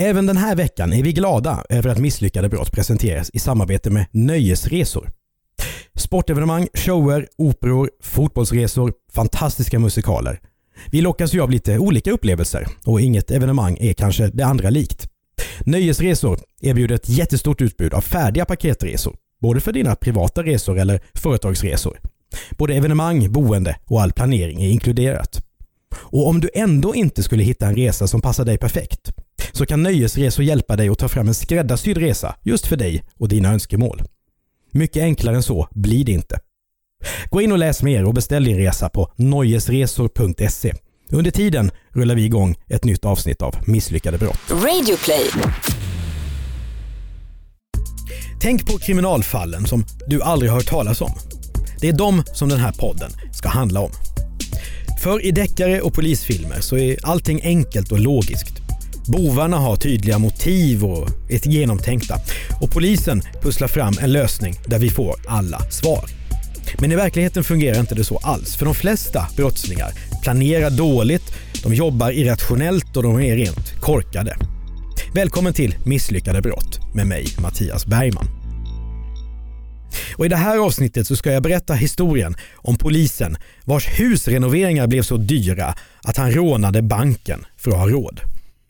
Även den här veckan är vi glada över att Misslyckade brott presenteras i samarbete med Nöjesresor. Sportevenemang, shower, operor, fotbollsresor, fantastiska musikaler. Vi lockas ju av lite olika upplevelser och inget evenemang är kanske det andra likt. Nöjesresor erbjuder ett jättestort utbud av färdiga paketresor, både för dina privata resor eller företagsresor. Både evenemang, boende och all planering är inkluderat. Och om du ändå inte skulle hitta en resa som passar dig perfekt, så kan Nöjesresor hjälpa dig att ta fram en skräddarsydd resa just för dig och dina önskemål. Mycket enklare än så blir det inte. Gå in och läs mer och beställ din resa på nojesresor.se. Under tiden rullar vi igång ett nytt avsnitt av Misslyckade brott. Radioplay. Tänk på kriminalfallen som du aldrig hört talas om. Det är de som den här podden ska handla om. För i deckare och polisfilmer så är allting enkelt och logiskt. Bovarna har tydliga motiv och är genomtänkta och polisen pusslar fram en lösning där vi får alla svar. Men i verkligheten fungerar inte det så alls, för de flesta brottslingar planerar dåligt, de jobbar irrationellt och de är rent korkade. Välkommen till Misslyckade brott med mig, Mattias Bergman. Och I det här avsnittet så ska jag berätta historien om polisen vars husrenoveringar blev så dyra att han rånade banken för att ha råd.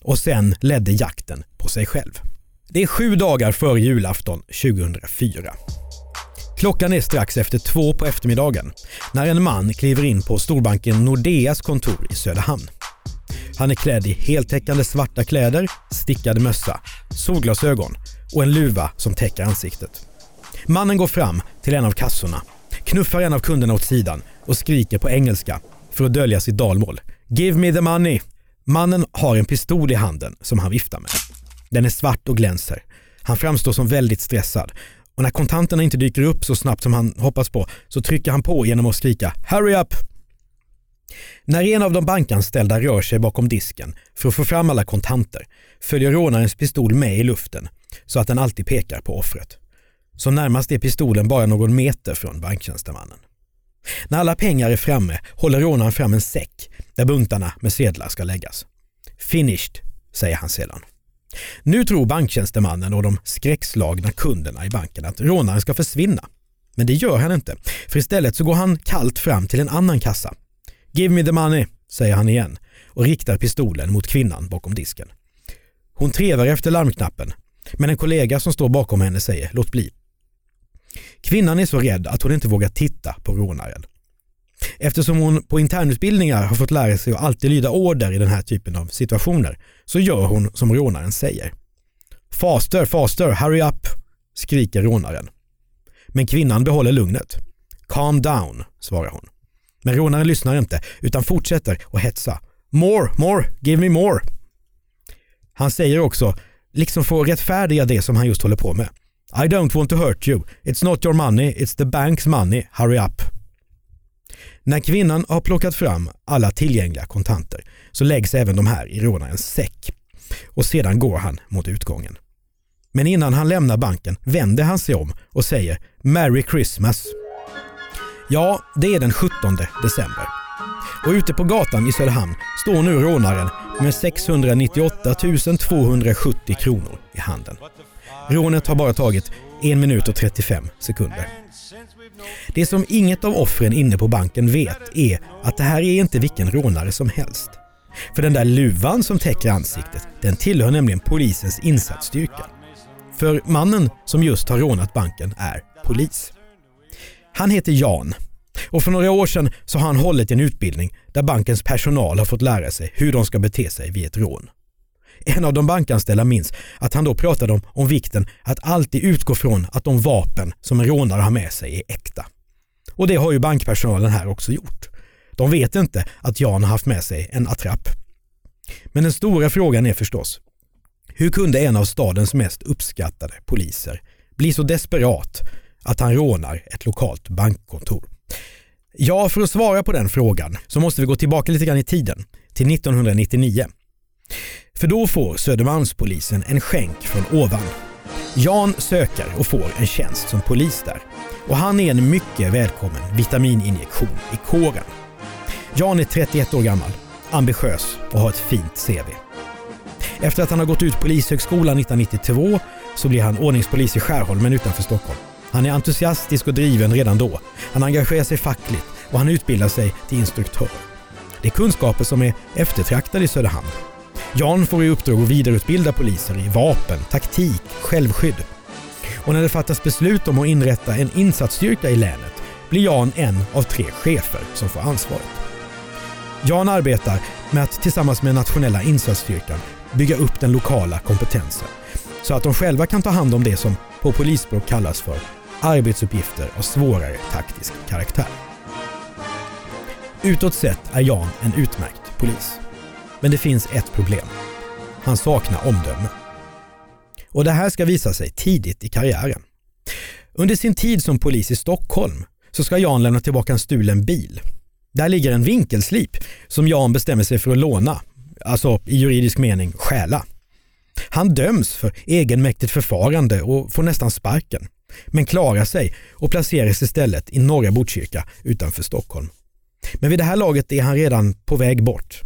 Och sen ledde jakten på sig själv. Det är sju dagar före julafton 2004. Klockan är strax efter två på eftermiddagen när en man kliver in på storbanken Nordeas kontor i Söderhamn. Han är klädd i heltäckande svarta kläder, stickad mössa, solglasögon och en luva som täcker ansiktet. Mannen går fram till en av kassorna, knuffar en av kunderna åt sidan och skriker på engelska för att dölja sitt dalmål. “Give me the money!” Mannen har en pistol i handen som han viftar med. Den är svart och glänser. Han framstår som väldigt stressad och när kontanterna inte dyker upp så snabbt som han hoppas på så trycker han på genom att skrika “Hurry up!” När en av de bankanställda rör sig bakom disken för att få fram alla kontanter följer rånarens pistol med i luften så att den alltid pekar på offret. Som närmast är pistolen bara någon meter från banktjänstemannen. När alla pengar är framme håller rånaren fram en säck där buntarna med sedlar ska läggas. Finished, säger han sedan. Nu tror banktjänstemannen och de skräckslagna kunderna i banken att rånaren ska försvinna. Men det gör han inte, för istället så går han kallt fram till en annan kassa. Give me the money, säger han igen och riktar pistolen mot kvinnan bakom disken. Hon trevar efter larmknappen, men en kollega som står bakom henne säger låt bli. Kvinnan är så rädd att hon inte vågar titta på rånaren. Eftersom hon på internutbildningar har fått lära sig att alltid lyda order i den här typen av situationer så gör hon som rånaren säger. Faster, faster, hurry up, skriker rånaren. Men kvinnan behåller lugnet. Calm down, svarar hon. Men rånaren lyssnar inte utan fortsätter att hetsa. More, more, give me more. Han säger också, liksom för att rättfärdiga det som han just håller på med. I don't want to hurt you. It's not your money, it's the bank's money. Hurry up. När kvinnan har plockat fram alla tillgängliga kontanter så läggs även de här i rånarens säck och sedan går han mot utgången. Men innan han lämnar banken vänder han sig om och säger “Merry Christmas”. Ja, det är den 17 december. Och ute på gatan i Söderhamn står nu rånaren med 698 270 kronor i handen. Rånet har bara tagit 1 minut och 35 sekunder. Det som inget av offren inne på banken vet är att det här är inte vilken rånare som helst. För den där luvan som täcker ansiktet, den tillhör nämligen polisens insatsstyrka. För mannen som just har rånat banken är polis. Han heter Jan och för några år sedan så har han hållit en utbildning där bankens personal har fått lära sig hur de ska bete sig vid ett rån. En av de bankanställda minns att han då pratade om, om vikten att alltid utgå från att de vapen som en rånare har med sig är äkta. Och det har ju bankpersonalen här också gjort. De vet inte att Jan har haft med sig en attrapp. Men den stora frågan är förstås, hur kunde en av stadens mest uppskattade poliser bli så desperat att han rånar ett lokalt bankkontor? Ja, för att svara på den frågan så måste vi gå tillbaka lite grann i tiden, till 1999. För då får Södermalmspolisen en skänk från ovan. Jan söker och får en tjänst som polis där. Och han är en mycket välkommen vitamininjektion i kåren. Jan är 31 år gammal, ambitiös och har ett fint CV. Efter att han har gått ut Polishögskolan 1992 så blir han ordningspolis i Skärholmen utanför Stockholm. Han är entusiastisk och driven redan då. Han engagerar sig fackligt och han utbildar sig till instruktör. Det är kunskaper som är eftertraktade i Söderhamn. Jan får i uppdrag att vidareutbilda poliser i vapen, taktik, självskydd. Och när det fattas beslut om att inrätta en insatsstyrka i länet blir Jan en av tre chefer som får ansvaret. Jan arbetar med att tillsammans med nationella insatsstyrkan bygga upp den lokala kompetensen så att de själva kan ta hand om det som på polisspråk kallas för arbetsuppgifter av svårare taktisk karaktär. Utåt sett är Jan en utmärkt polis. Men det finns ett problem. Han saknar omdöme. Och det här ska visa sig tidigt i karriären. Under sin tid som polis i Stockholm så ska Jan lämna tillbaka en stulen bil. Där ligger en vinkelslip som Jan bestämmer sig för att låna, alltså i juridisk mening stjäla. Han döms för egenmäktigt förfarande och får nästan sparken, men klarar sig och placeras istället i norra Botkyrka utanför Stockholm. Men vid det här laget är han redan på väg bort.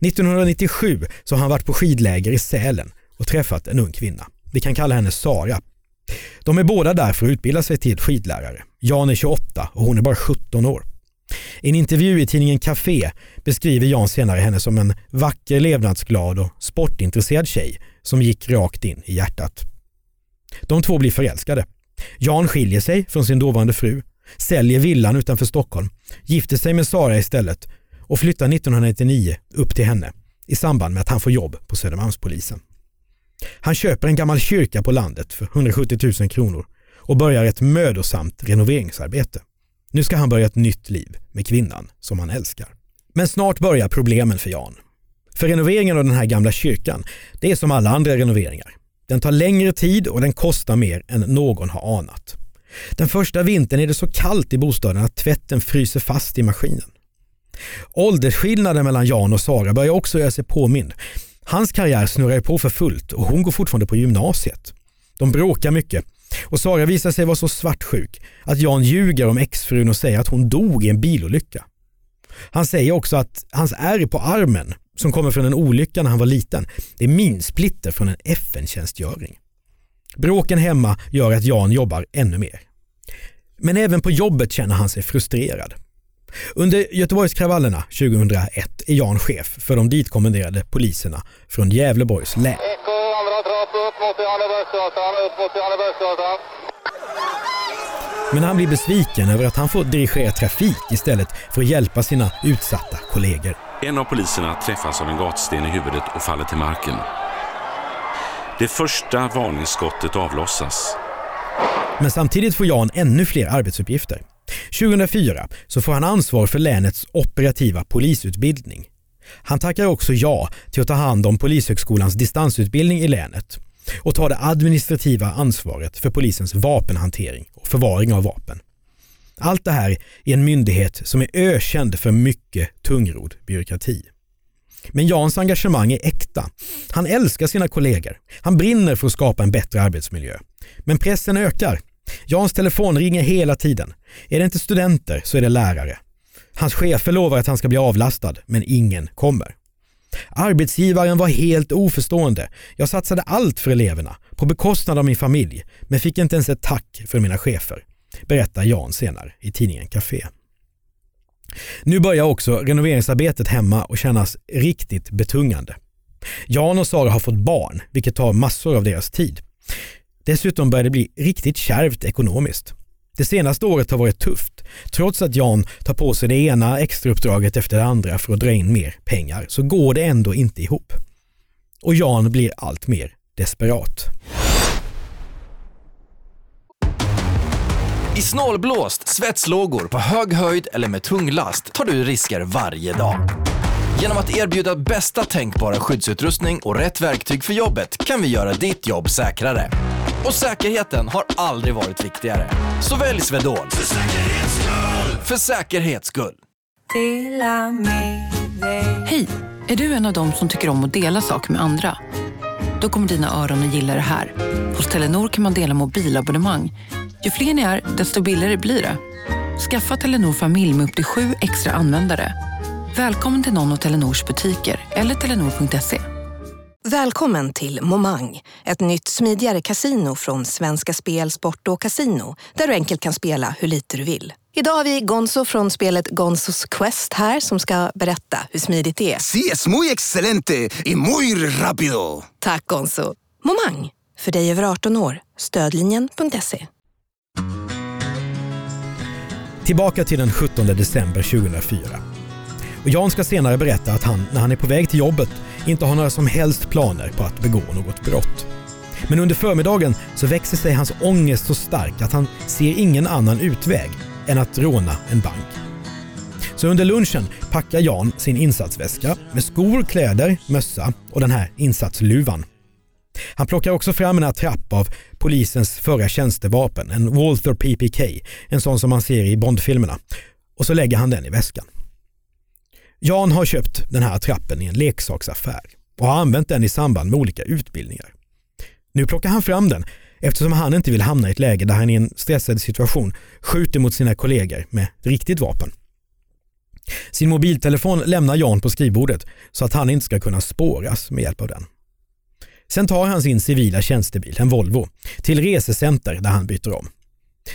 1997 så har han varit på skidläger i Sälen och träffat en ung kvinna. Vi kan kalla henne Sara. De är båda där för att utbilda sig till skidlärare. Jan är 28 och hon är bara 17 år. I en intervju i tidningen Café beskriver Jan senare henne som en vacker, levnadsglad och sportintresserad tjej som gick rakt in i hjärtat. De två blir förälskade. Jan skiljer sig från sin dåvarande fru, säljer villan utanför Stockholm, gifter sig med Sara istället och flyttar 1999 upp till henne i samband med att han får jobb på Södermalmspolisen. Han köper en gammal kyrka på landet för 170 000 kronor och börjar ett mödosamt renoveringsarbete. Nu ska han börja ett nytt liv med kvinnan som han älskar. Men snart börjar problemen för Jan. För renoveringen av den här gamla kyrkan, det är som alla andra renoveringar. Den tar längre tid och den kostar mer än någon har anat. Den första vintern är det så kallt i bostaden att tvätten fryser fast i maskinen. Åldersskillnaden mellan Jan och Sara börjar också göra sig påmind. Hans karriär snurrar på för fullt och hon går fortfarande på gymnasiet. De bråkar mycket och Sara visar sig vara så svartsjuk att Jan ljuger om exfrun och säger att hon dog i en bilolycka. Han säger också att hans ärr på armen, som kommer från en olycka när han var liten, det är minsplitter från en FN-tjänstgöring. Bråken hemma gör att Jan jobbar ännu mer. Men även på jobbet känner han sig frustrerad. Under Göteborgskravallerna 2001 är Jan chef för de ditkommenderade poliserna från Gävleborgs län. Men han blir besviken över att han får dirigera trafik istället för att hjälpa sina utsatta kollegor. En av poliserna träffas av en gatsten i huvudet och faller till marken. Det första varningsskottet avlossas. Men samtidigt får Jan ännu fler arbetsuppgifter. 2004 så får han ansvar för länets operativa polisutbildning. Han tackar också ja till att ta hand om Polishögskolans distansutbildning i länet och tar det administrativa ansvaret för polisens vapenhantering och förvaring av vapen. Allt det här är en myndighet som är ökänd för mycket tungrodd byråkrati. Men Jans engagemang är äkta. Han älskar sina kollegor. Han brinner för att skapa en bättre arbetsmiljö. Men pressen ökar. Jans telefon ringer hela tiden. Är det inte studenter så är det lärare. Hans chefer lovar att han ska bli avlastad, men ingen kommer. Arbetsgivaren var helt oförstående. Jag satsade allt för eleverna, på bekostnad av min familj, men fick inte ens ett tack för mina chefer, berättar Jan senare i tidningen Café. Nu börjar också renoveringsarbetet hemma och kännas riktigt betungande. Jan och Sara har fått barn, vilket tar massor av deras tid. Dessutom börjar det bli riktigt kärvt ekonomiskt. Det senaste året har varit tufft. Trots att Jan tar på sig det ena extrauppdraget efter det andra för att dra in mer pengar så går det ändå inte ihop. Och Jan blir allt mer desperat. I snålblåst, svetslågor, på hög höjd eller med tung last tar du risker varje dag. Genom att erbjuda bästa tänkbara skyddsutrustning och rätt verktyg för jobbet kan vi göra ditt jobb säkrare. Och säkerheten har aldrig varit viktigare. Så välj Swedol. För säkerhets skull! För säkerhets skull. Hej! Är du en av dem som tycker om att dela saker med andra? Då kommer dina öron att gilla det här. Hos Telenor kan man dela mobilabonnemang. Ju fler ni är, desto billigare blir det. Skaffa Telenor familj med upp till sju extra användare. Välkommen till någon av Telenors butiker eller telenor.se. Välkommen till Momang, ett nytt smidigare kasino från Svenska Spel, Sport och Casino där du enkelt kan spela hur lite du vill. Idag har vi Gonzo från spelet Gonzos Quest här som ska berätta hur smidigt det är. Sí, es muy excelente y muy rápido. Tack Gonzo. Momang, för dig över 18 år. Stödlinjen.se. Tillbaka till den 17 december 2004. Och Jan ska senare berätta att han, när han är på väg till jobbet, inte har några som helst planer på att begå något brott. Men under förmiddagen så växer sig hans ångest så stark att han ser ingen annan utväg än att råna en bank. Så under lunchen packar Jan sin insatsväska med skor, kläder, mössa och den här insatsluvan. Han plockar också fram en attrapp av polisens förra tjänstevapen, en Walther PPK, en sån som man ser i Bondfilmerna. Och så lägger han den i väskan. Jan har köpt den här attrappen i en leksaksaffär och har använt den i samband med olika utbildningar. Nu plockar han fram den eftersom han inte vill hamna i ett läge där han i en stressad situation skjuter mot sina kollegor med riktigt vapen. Sin mobiltelefon lämnar Jan på skrivbordet så att han inte ska kunna spåras med hjälp av den. Sen tar han sin civila tjänstebil, en Volvo, till resecenter där han byter om.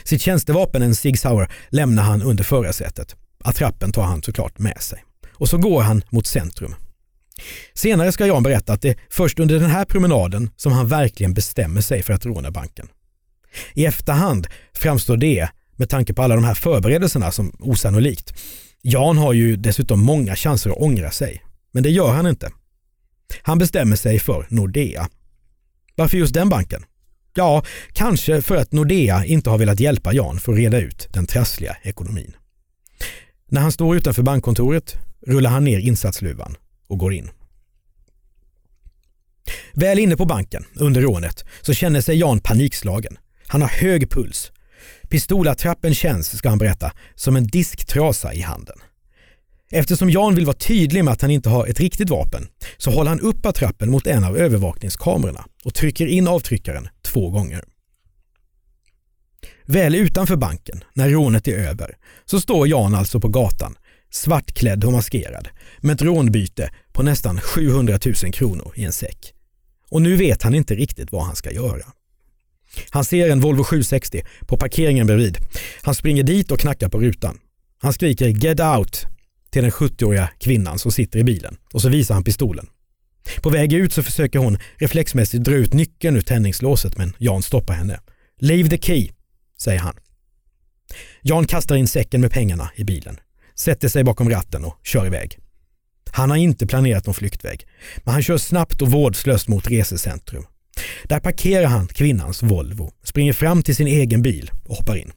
Sitt tjänstevapen, en Sig Sauer, lämnar han under förarsätet. Attrappen tar han såklart med sig. Och så går han mot centrum. Senare ska Jan berätta att det är först under den här promenaden som han verkligen bestämmer sig för att råna banken. I efterhand framstår det, med tanke på alla de här förberedelserna, som osannolikt. Jan har ju dessutom många chanser att ångra sig, men det gör han inte. Han bestämmer sig för Nordea. Varför just den banken? Ja, kanske för att Nordea inte har velat hjälpa Jan för att reda ut den trassliga ekonomin. När han står utanför bankkontoret rullar han ner insatsluvan och går in. Väl inne på banken under rånet så känner sig Jan panikslagen. Han har hög puls. Pistolattrappen känns, ska han berätta, som en disktrasa i handen. Eftersom Jan vill vara tydlig med att han inte har ett riktigt vapen så håller han upp attrappen mot en av övervakningskamerorna och trycker in avtryckaren två gånger. Väl utanför banken, när rånet är över, så står Jan alltså på gatan, svartklädd och maskerad, med ett rånbyte på nästan 700 000 kronor i en säck. Och nu vet han inte riktigt vad han ska göra. Han ser en Volvo 760 på parkeringen bredvid. Han springer dit och knackar på rutan. Han skriker “Get out” till den 70-åriga kvinnan som sitter i bilen och så visar han pistolen. På väg ut så försöker hon reflexmässigt dra ut nyckeln ur tändningslåset men Jan stoppar henne. “Leave the key” säger han. Jan kastar in säcken med pengarna i bilen, sätter sig bakom ratten och kör iväg. Han har inte planerat någon flyktväg, men han kör snabbt och vårdslöst mot resecentrum. Där parkerar han kvinnans Volvo, springer fram till sin egen bil och hoppar in.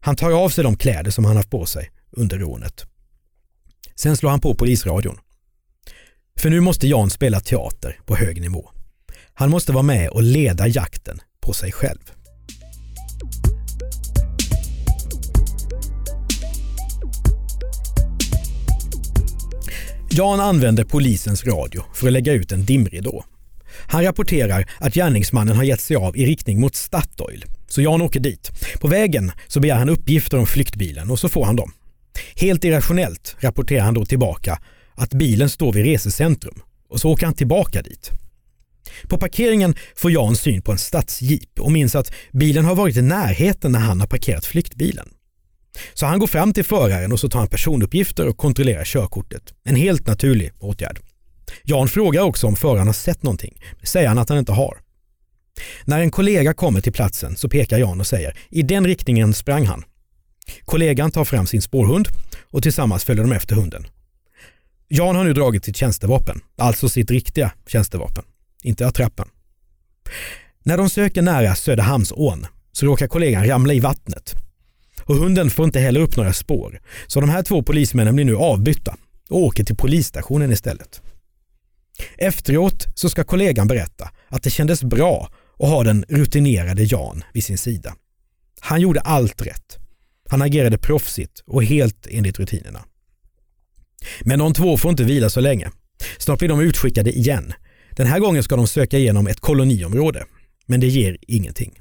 Han tar av sig de kläder som han haft på sig under rånet. Sen slår han på polisradion. För nu måste Jan spela teater på hög nivå. Han måste vara med och leda jakten på sig själv. Jan använder polisens radio för att lägga ut en dimridå. Han rapporterar att gärningsmannen har gett sig av i riktning mot Statoil. Så Jan åker dit. På vägen så begär han uppgifter om flyktbilen och så får han dem. Helt irrationellt rapporterar han då tillbaka att bilen står vid resecentrum och så åker han tillbaka dit. På parkeringen får Jan syn på en stadsjeep och minns att bilen har varit i närheten när han har parkerat flyktbilen. Så han går fram till föraren och så tar han personuppgifter och kontrollerar körkortet. En helt naturlig åtgärd. Jan frågar också om föraren har sett någonting. Det säger han att han inte har. När en kollega kommer till platsen så pekar Jan och säger i den riktningen sprang han. Kollegan tar fram sin spårhund och tillsammans följer de efter hunden. Jan har nu dragit sitt tjänstevapen, alltså sitt riktiga tjänstevapen, inte attrappen. När de söker nära Söderhamnsån så råkar kollegan ramla i vattnet. Och hunden får inte heller upp några spår, så de här två polismännen blir nu avbytta och åker till polisstationen istället. Efteråt så ska kollegan berätta att det kändes bra att ha den rutinerade Jan vid sin sida. Han gjorde allt rätt. Han agerade proffsigt och helt enligt rutinerna. Men de två får inte vila så länge. Snart blir de utskickade igen. Den här gången ska de söka igenom ett koloniområde, men det ger ingenting.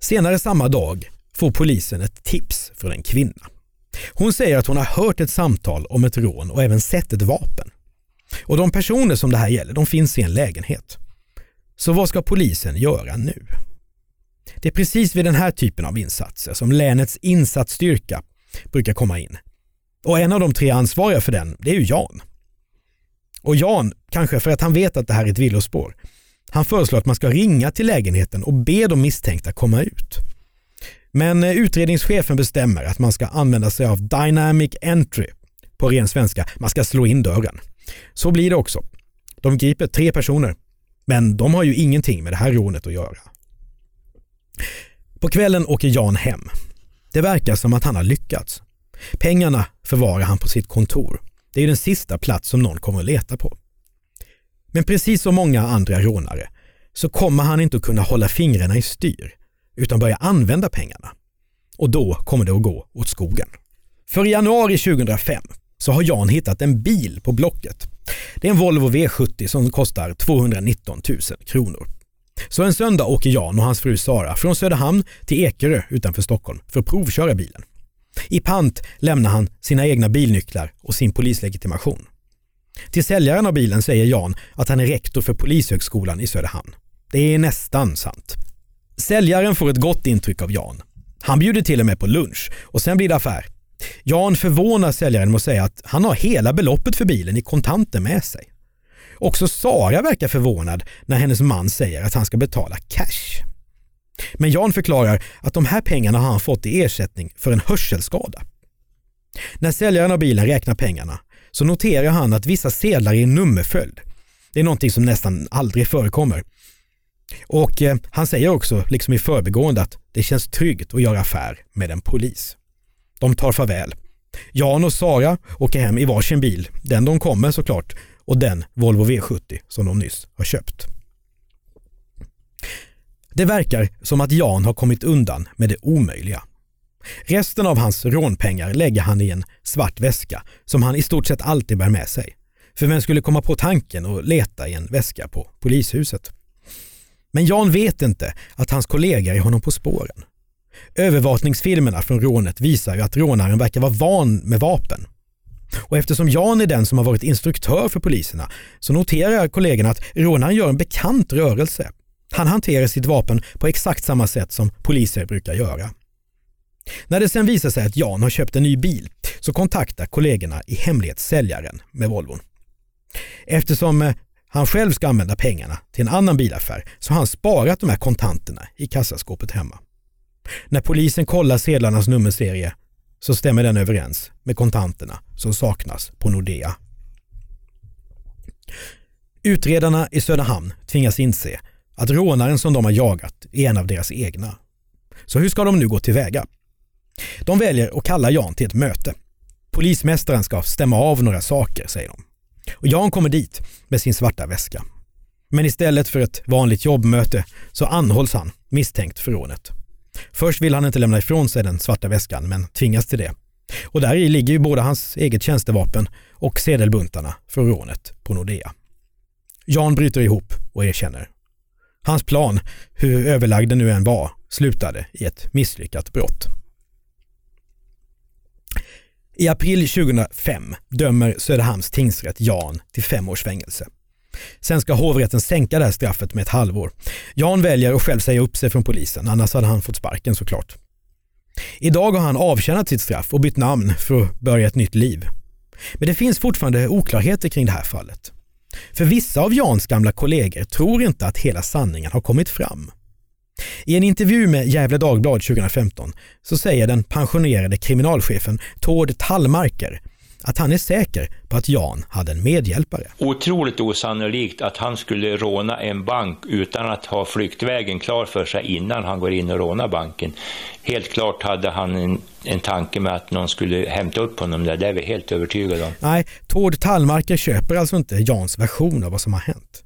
Senare samma dag får polisen ett tips från en kvinna. Hon säger att hon har hört ett samtal om ett rån och även sett ett vapen. Och de personer som det här gäller, de finns i en lägenhet. Så vad ska polisen göra nu? Det är precis vid den här typen av insatser som länets insatsstyrka brukar komma in. Och en av de tre ansvariga för den, det är ju Jan. Och Jan, kanske för att han vet att det här är ett villospår, han föreslår att man ska ringa till lägenheten och be de misstänkta komma ut. Men eh, utredningschefen bestämmer att man ska använda sig av Dynamic Entry. På ren svenska, man ska slå in dörren. Så blir det också. De griper tre personer, men de har ju ingenting med det här rånet att göra. På kvällen åker Jan hem. Det verkar som att han har lyckats. Pengarna förvarar han på sitt kontor. Det är den sista plats som någon kommer att leta på. Men precis som många andra rånare så kommer han inte att kunna hålla fingrarna i styr utan börja använda pengarna. Och då kommer det att gå åt skogen. För i januari 2005 så har Jan hittat en bil på Blocket. Det är en Volvo V70 som kostar 219 000 kronor. Så en söndag åker Jan och hans fru Sara från Söderhamn till Ekerö utanför Stockholm för att provköra bilen. I pant lämnar han sina egna bilnycklar och sin polislegitimation. Till säljaren av bilen säger Jan att han är rektor för Polishögskolan i Söderhamn. Det är nästan sant. Säljaren får ett gott intryck av Jan. Han bjuder till och med på lunch och sen blir det affär. Jan förvånar säljaren med att säga att han har hela beloppet för bilen i kontanter med sig. Också Sara verkar förvånad när hennes man säger att han ska betala cash. Men Jan förklarar att de här pengarna har han fått i ersättning för en hörselskada. När säljaren av bilen räknar pengarna så noterar han att vissa sedlar är i nummerföljd. Det är någonting som nästan aldrig förekommer. Och eh, han säger också, liksom i förbigående, att det känns tryggt att göra affär med en polis. De tar farväl. Jan och Sara åker hem i varsin bil, den de kommer såklart, och den Volvo V70 som de nyss har köpt. Det verkar som att Jan har kommit undan med det omöjliga. Resten av hans rånpengar lägger han i en svart väska som han i stort sett alltid bär med sig. För vem skulle komma på tanken att leta i en väska på polishuset? Men Jan vet inte att hans kollega är honom på spåren. Övervakningsfilmerna från rånet visar ju att rånaren verkar vara van med vapen. Och eftersom Jan är den som har varit instruktör för poliserna så noterar kollegorna att rånaren gör en bekant rörelse. Han hanterar sitt vapen på exakt samma sätt som poliser brukar göra. När det sen visar sig att Jan har köpt en ny bil så kontaktar kollegorna i hemlighet säljaren med Volvon. Eftersom eh, han själv ska använda pengarna till en annan bilaffär så har han sparat de här kontanterna i kassaskåpet hemma. När polisen kollar sedlarnas nummerserie så stämmer den överens med kontanterna som saknas på Nordea. Utredarna i Söderhamn tvingas inse att rånaren som de har jagat är en av deras egna. Så hur ska de nu gå tillväga? De väljer att kalla Jan till ett möte. Polismästaren ska stämma av några saker, säger de. Och Jan kommer dit med sin svarta väska. Men istället för ett vanligt jobbmöte så anhålls han misstänkt för rånet. Först vill han inte lämna ifrån sig den svarta väskan men tvingas till det. Och där i ligger ju både hans eget tjänstevapen och sedelbuntarna för rånet på Nordea. Jan bryter ihop och erkänner. Hans plan, hur överlagd den nu än var, slutade i ett misslyckat brott. I april 2005 dömer Söderhamns tingsrätt Jan till fem års fängelse. Sen ska hovrätten sänka det här straffet med ett halvår. Jan väljer att själv säga upp sig från polisen, annars hade han fått sparken såklart. Idag har han avtjänat sitt straff och bytt namn för att börja ett nytt liv. Men det finns fortfarande oklarheter kring det här fallet. För vissa av Jans gamla kollegor tror inte att hela sanningen har kommit fram. I en intervju med Gefle Dagblad 2015 så säger den pensionerade kriminalchefen Tord Tallmarker att han är säker på att Jan hade en medhjälpare. Otroligt osannolikt att han skulle råna en bank utan att ha flyktvägen klar för sig innan han går in och rånar banken. Helt klart hade han en, en tanke med att någon skulle hämta upp honom där, det är vi helt övertygade om. Nej, Tord Tallmarker köper alltså inte Jans version av vad som har hänt.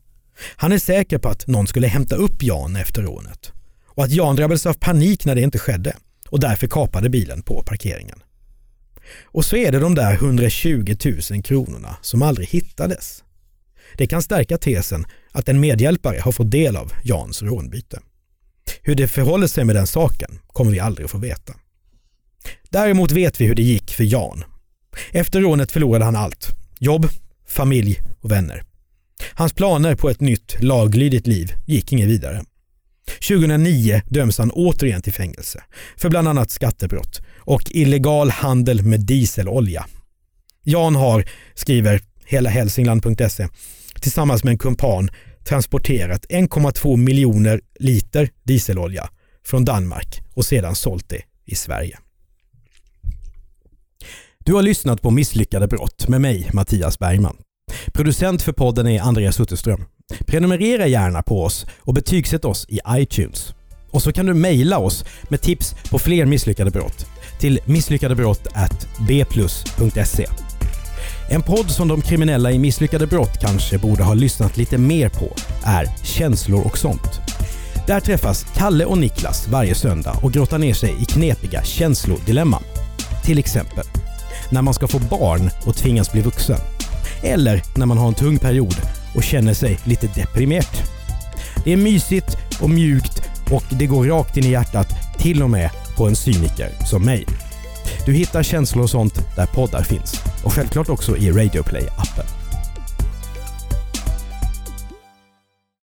Han är säker på att någon skulle hämta upp Jan efter rånet och att Jan drabbades av panik när det inte skedde och därför kapade bilen på parkeringen. Och så är det de där 120 000 kronorna som aldrig hittades. Det kan stärka tesen att en medhjälpare har fått del av Jans rånbyte. Hur det förhåller sig med den saken kommer vi aldrig att få veta. Däremot vet vi hur det gick för Jan. Efter rånet förlorade han allt. Jobb, familj och vänner. Hans planer på ett nytt laglydigt liv gick inget vidare. 2009 döms han återigen till fängelse för bland annat skattebrott och illegal handel med dieselolja. Jan har, skriver helahälsingland.se, tillsammans med en kumpan transporterat 1,2 miljoner liter dieselolja från Danmark och sedan sålt det i Sverige. Du har lyssnat på Misslyckade brott med mig, Mattias Bergman. Producent för podden är Andreas Utterström. Prenumerera gärna på oss och betygsätt oss i iTunes. Och så kan du mejla oss med tips på fler misslyckade brott till misslyckadebrott@bplus.se. En podd som de kriminella i Misslyckade brott kanske borde ha lyssnat lite mer på är Känslor och sånt. Där träffas Kalle och Niklas varje söndag och grottar ner sig i knepiga känslodilemman. Till exempel när man ska få barn och tvingas bli vuxen. Eller när man har en tung period och känner sig lite deprimerat. Det är mysigt och mjukt och det går rakt in i hjärtat till och med på en cyniker som mig. Du hittar känslor och sånt där poddar finns och självklart också i Radioplay-appen.